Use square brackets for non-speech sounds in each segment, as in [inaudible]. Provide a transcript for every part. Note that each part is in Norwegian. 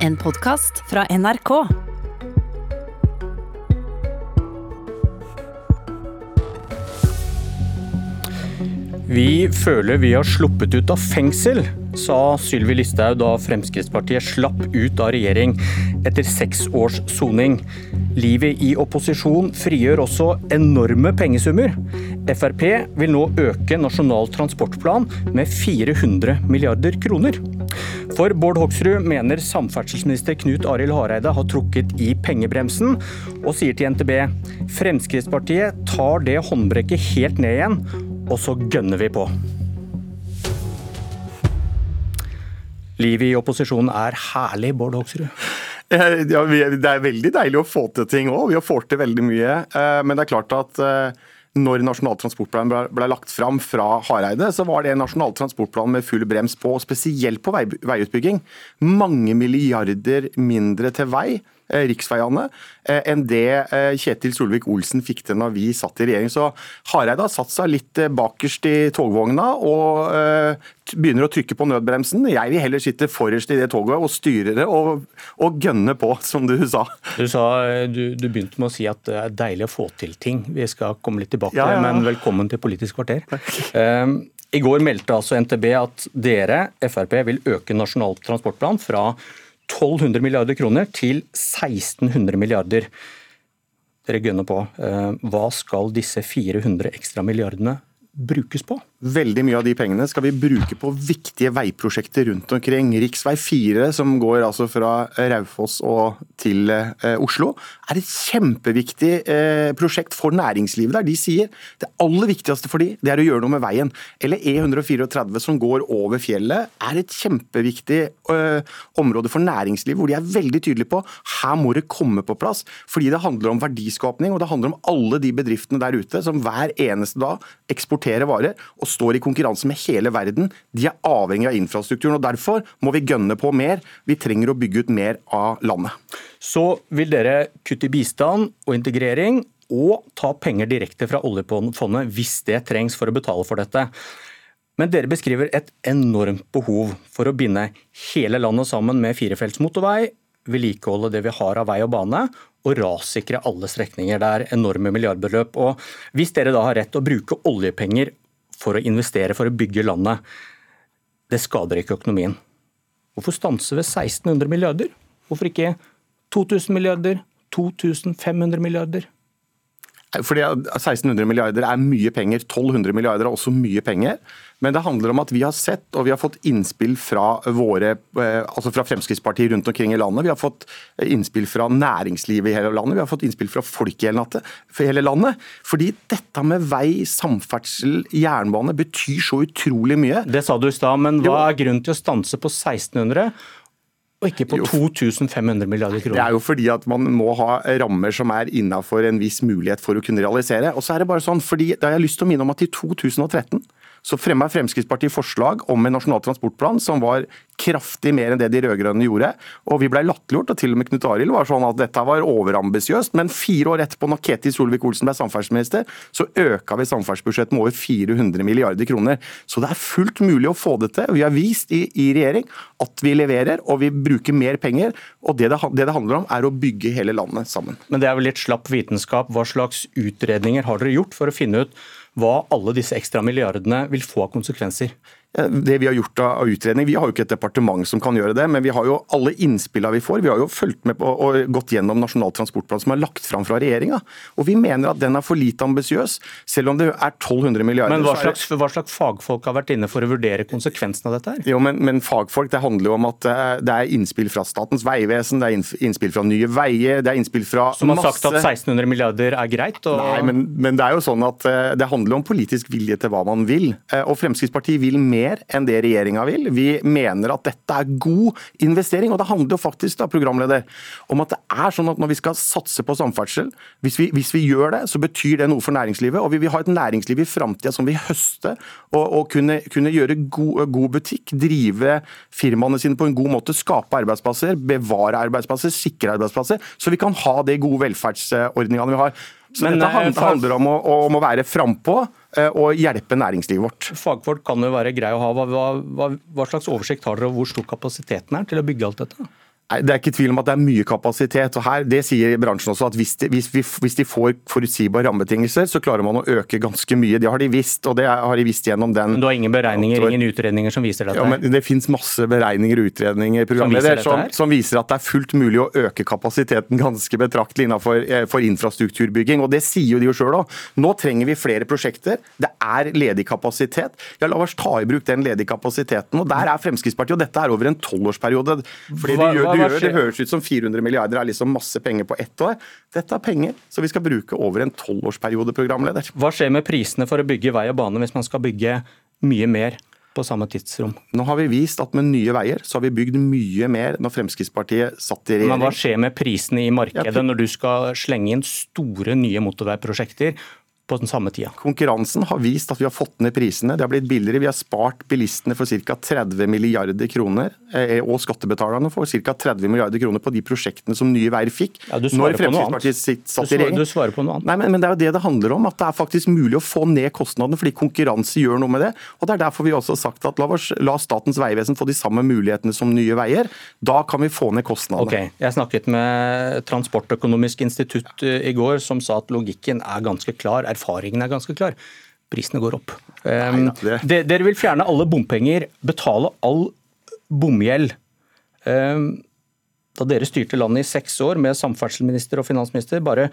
En podkast fra NRK. Vi føler vi har sluppet ut av fengsel, sa Sylvi Listhaug da Fremskrittspartiet slapp ut av regjering etter seks års soning. Livet i opposisjon frigjør også enorme pengesummer. Frp vil nå øke Nasjonal transportplan med 400 milliarder kroner. For Bård Hoksrud mener samferdselsminister Knut Arild Hareide har trukket i pengebremsen, og sier til NTB Fremskrittspartiet tar det håndbrekket helt ned igjen og så gønner vi på. Livet i opposisjonen er herlig, Bård Hoksrud. Ja, det er veldig deilig å få til ting òg. Vi har fått til veldig mye. Eh, men det er klart at eh, når Nasjonal transportplan ble, lagt fram fra Hareide, så var det en nasjonal transportplan med full brems på, spesielt på veiutbygging. Mange milliarder mindre til vei riksveiene eh, enn det eh, Kjetil Solvik-Olsen fikk til når vi satt i regjering. Så Hareide har satt seg litt bakerst i togvogna og begynner å trykke på nødbremsen. Jeg vil heller sitte forrest i det toget og styre det og, og gønne på, som du sa. Du, sa du, du, begynte med å si at det er deilig å få til ting. Vi skal komme litt tilbake, ja, ja. men velkommen til Politisk kvarter. Um, I går meldte altså NTB at dere, Frp, vil øke Nasjonal transportplan fra 1200 milliarder kroner til 1600 milliarder. Dere gønner på. Eh, hva skal disse 400 ekstra milliardene brukes på? Veldig mye av de pengene skal vi bruke på viktige veiprosjekter rundt omkring. Riksvei 4, som går altså fra Raufoss og til eh, Oslo, er et kjempeviktig eh, prosjekt for næringslivet der. De sier det aller viktigste for de, det er å gjøre noe med veien. Eller E134 som går over fjellet, er et kjempeviktig eh, område for næringslivet, hvor de er veldig tydelige på her må det komme på plass. Fordi det handler om verdiskapning, og det handler om alle de bedriftene der ute som hver eneste dag eksporterer varer. og står i konkurranse med hele verden. De er avhengig av infrastrukturen. og Derfor må vi gønne på mer. Vi trenger å bygge ut mer av landet. Så vil dere kutte i bistand og integrering, og ta penger direkte fra oljefondet hvis det trengs for å betale for dette. Men dere beskriver et enormt behov for å binde hele landet sammen med firefelts motorvei, vedlikeholde det vi har av vei og bane, og rassikre alle strekninger. Det er enorme milliardbeløp. Og Hvis dere da har rett å bruke oljepenger for å investere, for å bygge landet. Det skader ikke økonomien. Hvorfor stanse ved 1600 milliarder? Hvorfor ikke 2000 milliarder? 2500 milliarder? Fordi 1600 milliarder er mye penger. 1200 milliarder er også mye penger. Men det handler om at vi har sett og vi har fått innspill fra våre, eh, altså fra Fremskrittspartiet rundt omkring i landet. Vi har fått innspill fra næringslivet i hele landet. Vi har fått innspill fra folk i hele landet. Fordi dette med vei, samferdsel, jernbane betyr så utrolig mye. Det sa du i stad, men hva er grunnen til å stanse på 1600? Og ikke på 2500 milliarder kroner. Det er jo fordi at man må ha rammer som er innafor en viss mulighet for å kunne realisere. Og så er det bare sånn, fordi Da har jeg lyst til å minne om at i 2013 så fremma Fremskrittspartiet forslag om en nasjonal transportplan som var kraftig mer enn det de rød-grønne gjorde. Og vi ble latterliggjort, og til og med Knut Arild var sånn at dette var overambisiøst. Men fire år etterpå, når Ketil Solvik-Olsen ble samferdselsminister, så øka vi samferdselsbudsjettet med over 400 milliarder kroner. Så det er fullt mulig å få det til. Vi har vist i, i regjering at vi leverer, og vi bruker mer penger. Og det det, det det handler om, er å bygge hele landet sammen. Men det er vel litt slapp vitenskap. Hva slags utredninger har dere gjort for å finne ut hva alle disse ekstra milliardene vil få av konsekvenser? Det vi har gjort av utredning. Vi har jo ikke et departement som kan gjøre det, men vi har jo alle innspillene vi får. Vi har jo fulgt med på og gått gjennom Nasjonal transportplan som er lagt fram fra regjeringa. Og vi mener at den er for lite ambisiøs, selv om det er 1200 milliarder. Men hva slags, hva slags, fagfolk har vært inne for å vurdere konsekvensen av dette? her? Jo, men, men, fagfolk, det handler jo om at eh, det er innspill fra Statens vegvesen, det er innspill fra Nye Veier, det er innspill fra masse Som har sagt at 1600 milliarder er greit? Og... Nei, men, men det er jo sånn at eh, det handler om politisk vilje til hva man vil. Eh, og Fremskrittspartiet vil mer mer enn det regjeringa vil. Vi mener at dette er god investering. Og det handler jo faktisk da, programleder, om at det er sånn at når vi skal satse på samferdsel, hvis vi, hvis vi gjør det, så betyr det noe for næringslivet. Og vi vil ha et næringsliv i framtida som vil høste og, og kunne, kunne, gjøre god, god butikk, drive firmaene sine på en god måte, skape arbeidsplasser, bevare arbeidsplasser, sikre arbeidsplasser, så vi kan ha de gode velferdsordningene vi har. Så Men, dette eh, handler om å, om å være frampå eh, og hjelpe næringslivet vårt. Fagfolk kan jo være greie å ha. Hva, hva, hva, slags oversikt har dere over hvor stor kapasiteten er til å bygge alt dette? Det er ikke tvil om at det er mye kapasitet. og her, Det sier bransjen også, at hvis de, hvis, hvis de får forutsigbare rammebetingelser, så klarer man å øke ganske mye. Det har de visst, og det har de visst gjennom den Men du har ingen beregninger, ingen utredninger som viser dette? Ja, men Det finnes masse beregninger og utredninger som, som, som, viser at det er fullt mulig å øke kapasiteten ganske betraktelig innenfor eh, for infrastrukturbygging. og Det sier jo de jo sjøl òg. Nå trenger vi flere prosjekter. Det er ledig kapasitet. Ja, La oss ta i bruk den ledige kapasiteten. og Der er Fremskrittspartiet, og dette er over en tolvårsperiode. fordi hva, de gjør, gjør. Det høres ut som 400 milliarder er liksom masse penger på ett år. Dette er penger som vi skal bruke over en tolvårsperiode, programleder. Hva skjer med prisene for å bygge vei og bane hvis man skal bygge mye mer på samme tidsrom? Nå har vi vist at med Nye Veier så har vi bygd mye mer når Fremskrittspartiet satt i regjering. Men Hva skjer med prisene i markedet når du skal slenge inn store nye motorveiprosjekter på den samme tida. Konkurransen har vist at vi har fått ned prisene. Det har blitt billigere. Vi har spart bilistene for ca. 30 milliarder kroner, eh, og skattebetalerne for ca. 30 milliarder kroner på de prosjektene som Nye Veier fikk. Ja, du svarer på noe annet. Satt i regjering. Du svarer på noe annet. Nei, men, men, det er jo det det handler om. At det er faktisk mulig å få ned kostnadene, fordi konkurranse gjør noe med det. Og Det er derfor vi også har sagt at la, oss, la Statens vegvesen få de samme mulighetene som Nye Veier. Da kan vi få ned kostnadene. Okay. Jeg snakket med Transportøkonomisk institutt eh, i går, som sa at logikken er ganske klar. Er erfaringen er ganske klar. Prisene går opp. Um, det... Dere vil fjerne alle bompenger, betale all bomgjeld. Um, da dere styrte landet i seks år med samferdselsminister og finansminister, bare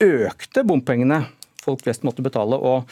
økte bompengene folk flest måtte betale. og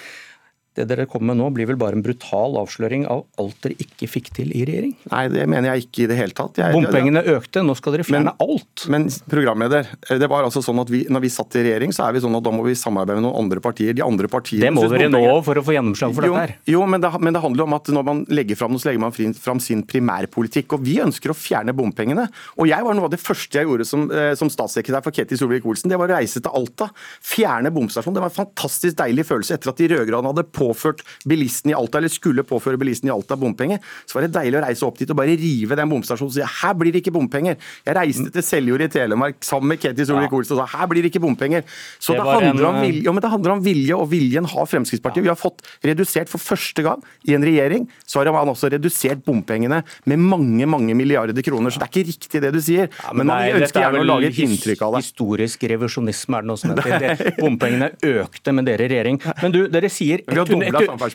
det dere kommer med nå blir vel bare en brutal avsløring av alt dere ikke fikk til i regjering? Nei, det mener jeg ikke i det hele tatt. Jeg, Bompengene økte, nå skal dere fjerne men, alt. Men programleder, det var altså sånn at vi, når vi satt i regjering, så er vi sånn at da må vi samarbeide med noen andre partier. De andre partiene... Det må dere nå for å få gjennomslag for jo, dette her. Jo, men det, men det handler om at når man legger fram noe, så legger man fram sin primærpolitikk. Og vi ønsker å fjerne bompengene. Og jeg var noe av det første jeg gjorde som, eh, som statssekretær for Ketil Solvik-Olsen. Det var å reise til Alta, fjerne bomstasjonen. Det var en fantastisk deilig følelse etter at de rød-grønne hadde påført bilisten i Alta, eller skulle påføre bilisten i Alta bompenger, så var det deilig å reise opp dit og bare rive den bomstasjonen og si her blir det ikke bompenger. Jeg reiste til Seljord i Telemark sammen med Ketil Solvik-Olsen og sa her blir det ikke bompenger. Så det, det, handler en... vilje, ja, det, handler om vilje, og viljen har Fremskrittspartiet. Vi har fått redusert for første gang i en regjering, så har man også redusert bompengene med mange mange milliarder kroner. Så det er ikke riktig det du sier. Ja, men, men man ønsker gjerne å lage et inntrykk av det. Historisk revisjonisme er det noe som heter. [laughs] Bompengene økte med dere i regjering. Men du, dere sier 100,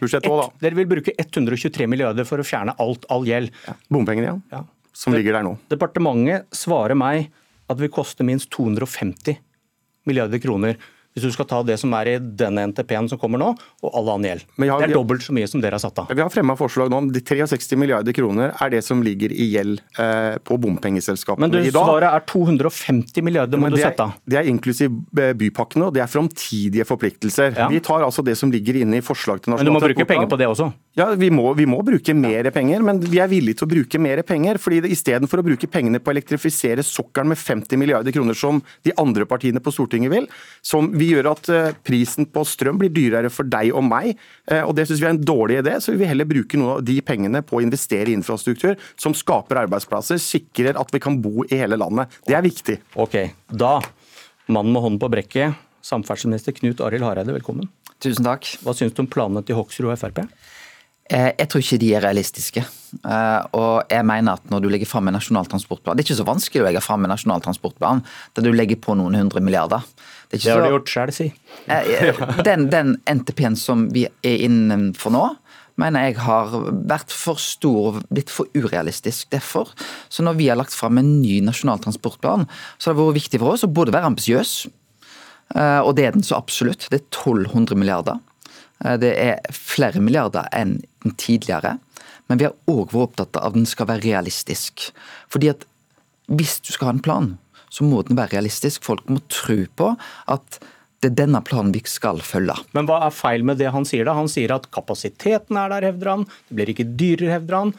budsjett òg, da. Dere vil bruke 123 milliarder for å fjerne alt, all gjeld. Ja. Bompengene, ja. ja. Som ligger der nå. Departementet svarer meg at det vil koste minst 250 milliarder kroner hvis du skal ta det som er i denne NTP-en som kommer nå, og all annen gjeld. Det er dobbelt så mye som dere har satt av. Vi har fremma forslag nå om de 63 milliarder kroner er det som ligger i gjeld eh, på bompengeselskapene i dag. Men svaret er 250 milliarder må du sette av. Det er inklusiv eh, bypakkene, og det er framtidige forpliktelser. Ja. Vi tar altså det som ligger inne i forslag til nasjonal Men du må bruke penger på det også? Ja, vi må, vi må, bruke mer penger, men vi er villige til å bruke mer penger. fordi Istedenfor å bruke pengene på å elektrifisere sokkelen med 50 milliarder kroner, som de andre partiene på Stortinget vil, som vi gjør at eh, prisen på strøm blir dyrere for deg og meg. Eh, og Det syns vi er en dårlig idé. Så vi vil heller bruke noen av de pengene på å investere i infrastruktur som skaper arbeidsplasser, sikrer at vi kan bo i hele landet. Det er viktig. Ok, Da, mannen med hånden på brekket, samferdselsminister Knut Arild Hareide, velkommen. Tusen takk. Hva syns du om planene til Hoksrud og Frp? Eh, jeg tror ikke de er realistiske. Og jeg mener at når du legger fram en nasjonal transportplan Det er ikke så vanskelig å legge fram en nasjonal transportplan der du legger på noen hundre milliarder. Det, det har du gjort sjøl, si. Eh, eh, [laughs] den, den NTP-en som vi er innenfor nå, mener jeg har vært for stor og blitt for urealistisk. Derfor, så når vi har lagt fram en ny nasjonal transportplan, så har det vært viktig for oss å både være ambisiøs, eh, og det er den så absolutt. Det er 1200 milliarder. Det er flere milliarder enn tidligere. Men vi har òg vært opptatt av at den skal være realistisk. Fordi at hvis du skal ha en plan, så må den være realistisk. Folk må tro på at det er denne planen vi skal følge. Men hva er feil med det han sier da? Han sier at kapasiteten er der, hevder han. Det blir ikke dyrere, hevder han.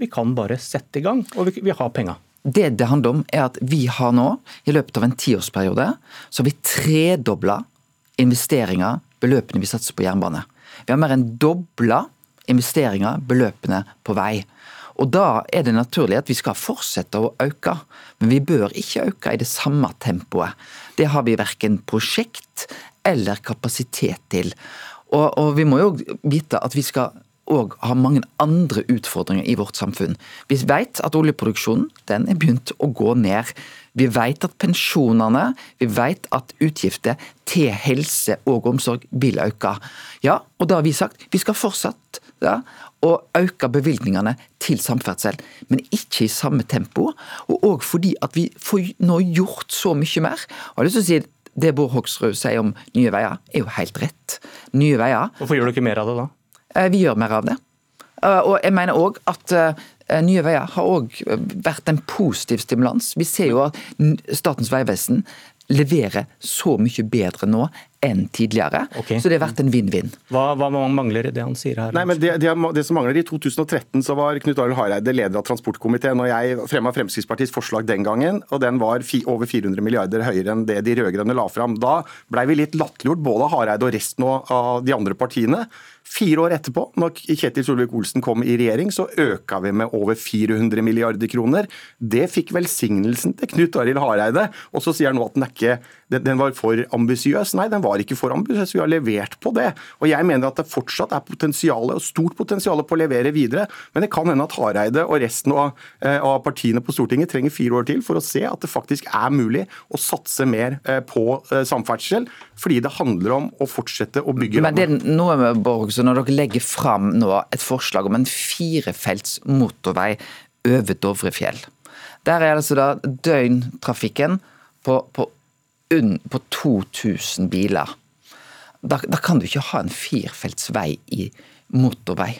Vi kan bare sette i gang, og vi, vi har penga. Det det handler om, er at vi har nå, i løpet av en tiårsperiode, så har vi tredobla investeringer, beløpene vi satser på jernbane. Vi har mer enn dobla investeringer, beløpene på vei. Og Da er det naturlig at vi skal fortsette å øke, men vi bør ikke øke i det samme tempoet. Det har vi verken prosjekt eller kapasitet til. Og, og vi må jo vite at vi skal òg har mange andre utfordringer i vårt samfunn. Vi vet at oljeproduksjonen den er begynt å gå ned. Vi vet at pensjonene, vi vet at utgifter til helse og omsorg vil øke. Ja, og da har vi sagt vi skal fortsatt ja, å øke bevilgningene til samferdsel, men ikke i samme tempo. Og òg fordi at vi får nå gjort så mye mer. Og jeg har lyst til å si det Bård Hoksrud sier om Nye Veier, er jo helt rett. Nye Veier Hvorfor gjør du ikke mer av det da? Eh, vi gjør mer av det. Eh, og jeg mener òg at eh, Nye Veier har òg vært en positiv stimulans. Vi ser jo at Statens vegvesen leverer så mye bedre nå enn tidligere. Okay. Så det har vært en vinn-vinn. Hva, hva, mangler i det han sier her? Nei, men det, det, det, som mangler I 2013 så var Knut Arild Hareide leder av transportkomiteen, og jeg fremma Fremskrittspartiets forslag den gangen. og Den var fi, over 400 milliarder høyere enn det de rød-grønne la fram. Da blei vi litt latterliggjort, både av Hareide og resten av de andre partiene. Fire år etterpå, når Kjetil Solvik-Olsen kom i regjering, så øka vi med over 400 milliarder kroner. Det fikk velsignelsen til Knut Arild Hareide. Og så sier han nå at den, ikke, den var for ambisiøs. Nei, den var ikke for ambisiøs. Vi har levert på det. Og jeg mener at det fortsatt er potensial, og stort potensial på å levere videre. Men det kan hende at Hareide og resten av, eh, av partiene på Stortinget trenger fire år til for å se at det faktisk er mulig å satse mer eh, på eh, samferdsel. Fordi det handler om å fortsette å bygge Men det er noe med Borg, så når dere legger fram nå et forslag om en firefelts motorvei over Dovrefjell Der er altså da døgntrafikken på, på, på 2000 biler. Da, da, kan du ikke ha en firefelts vei i motorvei.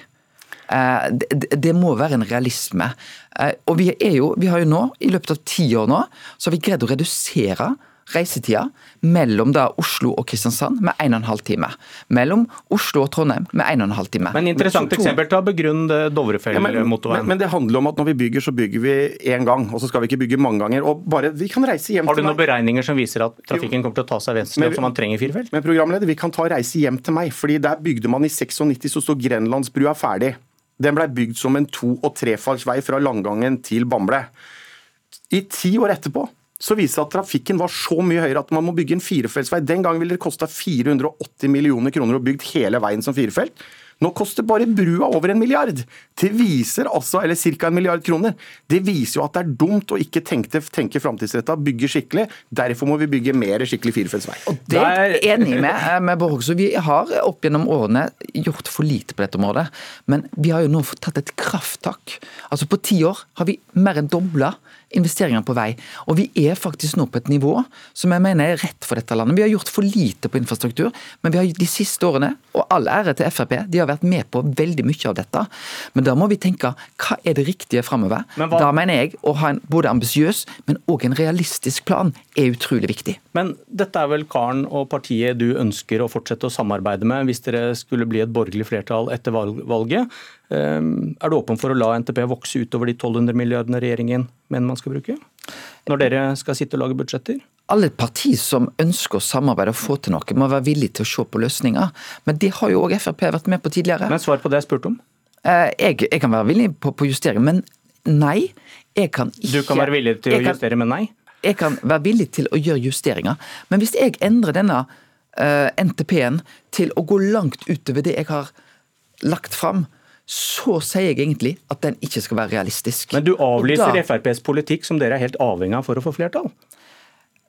Eh, det, det, må være en realisme. Eh, og vi, jo, vi har jo nå, i løpet av ti år nå, så har vi greid å redusere reisetida mellom da Oslo og Kristiansand med 1 12 time. Mellom Oslo og Trondheim med 1 12 time. Men Interessant men, eksempel. Ta begrunn Dovrefjell-motorveien. Ja, men, men, det handler om at når vi bygger, så bygger vi én gang. Og så skal vi ikke bygge mange ganger. og bare, vi kan reise hjem Har du noen beregninger som viser at trafikken kommer til å ta seg venstre, så man trenger firefelt? Men programleder, vi kan ta reise hjem til meg. fordi der bygde man i 96, så sto Grenlandsbrua ferdig. Den blei bygd som en to- og trefartsvei fra Langangen til Bamble. I ti år etterpå så viser det at trafikken var så mye høyere at man må bygge en firefeltsvei. Den gangen ville det kosta 480 millioner kroner å bygge hele veien som firefelt. Nå koster bare brua over en milliard. Det viser altså, eller ca. en milliard kroner. Det viser jo at det er dumt å ikke tenke, tenke framtidsretta, bygge skikkelig. Derfor må vi bygge mer skikkelig firefeltsvei. Og Det er jeg enig med, eh, med Bård Hoksrud. vi har opp gjennom årene gjort for lite på dette området. Men vi har jo nå tatt et krafttak. Altså På ti år har vi mer enn dobla investeringer på vei. Og vi er faktisk nå på et nivå som jeg mener er rett for dette landet. Vi har gjort for lite på infrastruktur, men vi har de siste årene, og all ære til Frp, de har vært med på veldig mye av dette. Men da må vi tenke hva er det riktige framover? Da mener jeg å ha en både ambisiøs, men òg en realistisk plan er utrolig viktig. Men dette er vel karen og partiet du ønsker å fortsette å samarbeide med hvis dere skulle bli et borgerlig flertall etter valget. Ehm, er du åpen for å la NTP vokse utover de 1200 milliardene regjeringen mener man skal bruke? Når dere skal sitte og lage budsjetter? Alle partier som ønsker å samarbeide og få til noe, må være villige til å se på løsninger. Men det har jo òg Frp vært med på tidligere. Men svar på det jeg spurte om. Eh, jeg, jeg kan være villig på, på justering, men nei. Jeg kan ikke Du kan være villig til å kan, justere, men nei? Jeg kan være villig til å gjøre justeringer. Men hvis jeg endrer denne uh, eh, NTP-en til å gå langt utover det jeg har lagt fram, så sier jeg egentlig at den ikke skal være realistisk. Men du avlyser da, FrPs politikk som dere er helt avhengig av for å få flertall?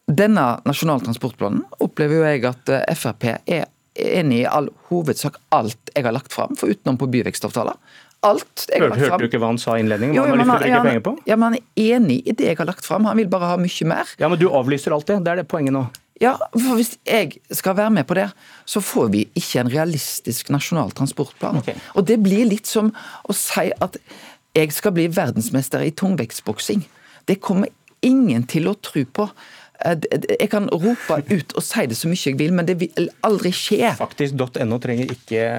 Denne nasjonale transportplanen opplever jo jeg at eh, Frp er enig i all hovedsak alt jeg har lagt fram, for utenom på byvekstavtaler. Alt jeg har lagt fram. Hørte du ikke hva han sa i innledningen? Hva han, ja, han, ja, men han er enig i det jeg har lagt fram. Han vil bare ha mye mer. Ja, Men du avlyser alt det. Det er det poenget nå. Ja, for Hvis jeg skal være med på det, så får vi ikke en realistisk nasjonal transportplan. Okay. Og Det blir litt som å si at jeg skal bli verdensmester i tungvektsboksing. Det kommer ingen til å tro på. Eh, jeg kan rope ut og si det så mye jeg vil, men det vil aldri skje. Faktisk.no trenger ikke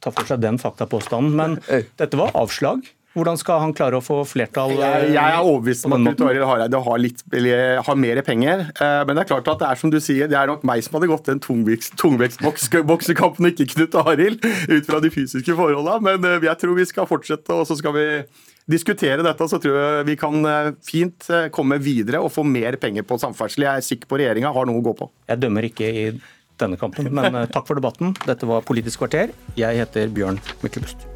ta for seg den faktapåstanden, men dette var avslag. Hvordan skal han klare å få flertall? Jeg, jeg er overbevist om at Knut Arild Hareide har, litt, har mer penger. Eh, men det er klart at det er som du sier, det er nok meg som hadde gått den tungvektsboksekampen, ikke Knut Arild, ut fra de fysiske forholdene. Men eh, jeg tror vi skal fortsette, og så skal vi diskutere dette, så tror jeg vi kan eh, fint komme videre og få mer penger på samferdsel. Jeg er sikker på regjeringa har noe å gå på. Jeg dømmer ikke i denne kampen, men takk for debatten. Dette var Politisk kvarter. Jeg heter Bjørn Myklebust.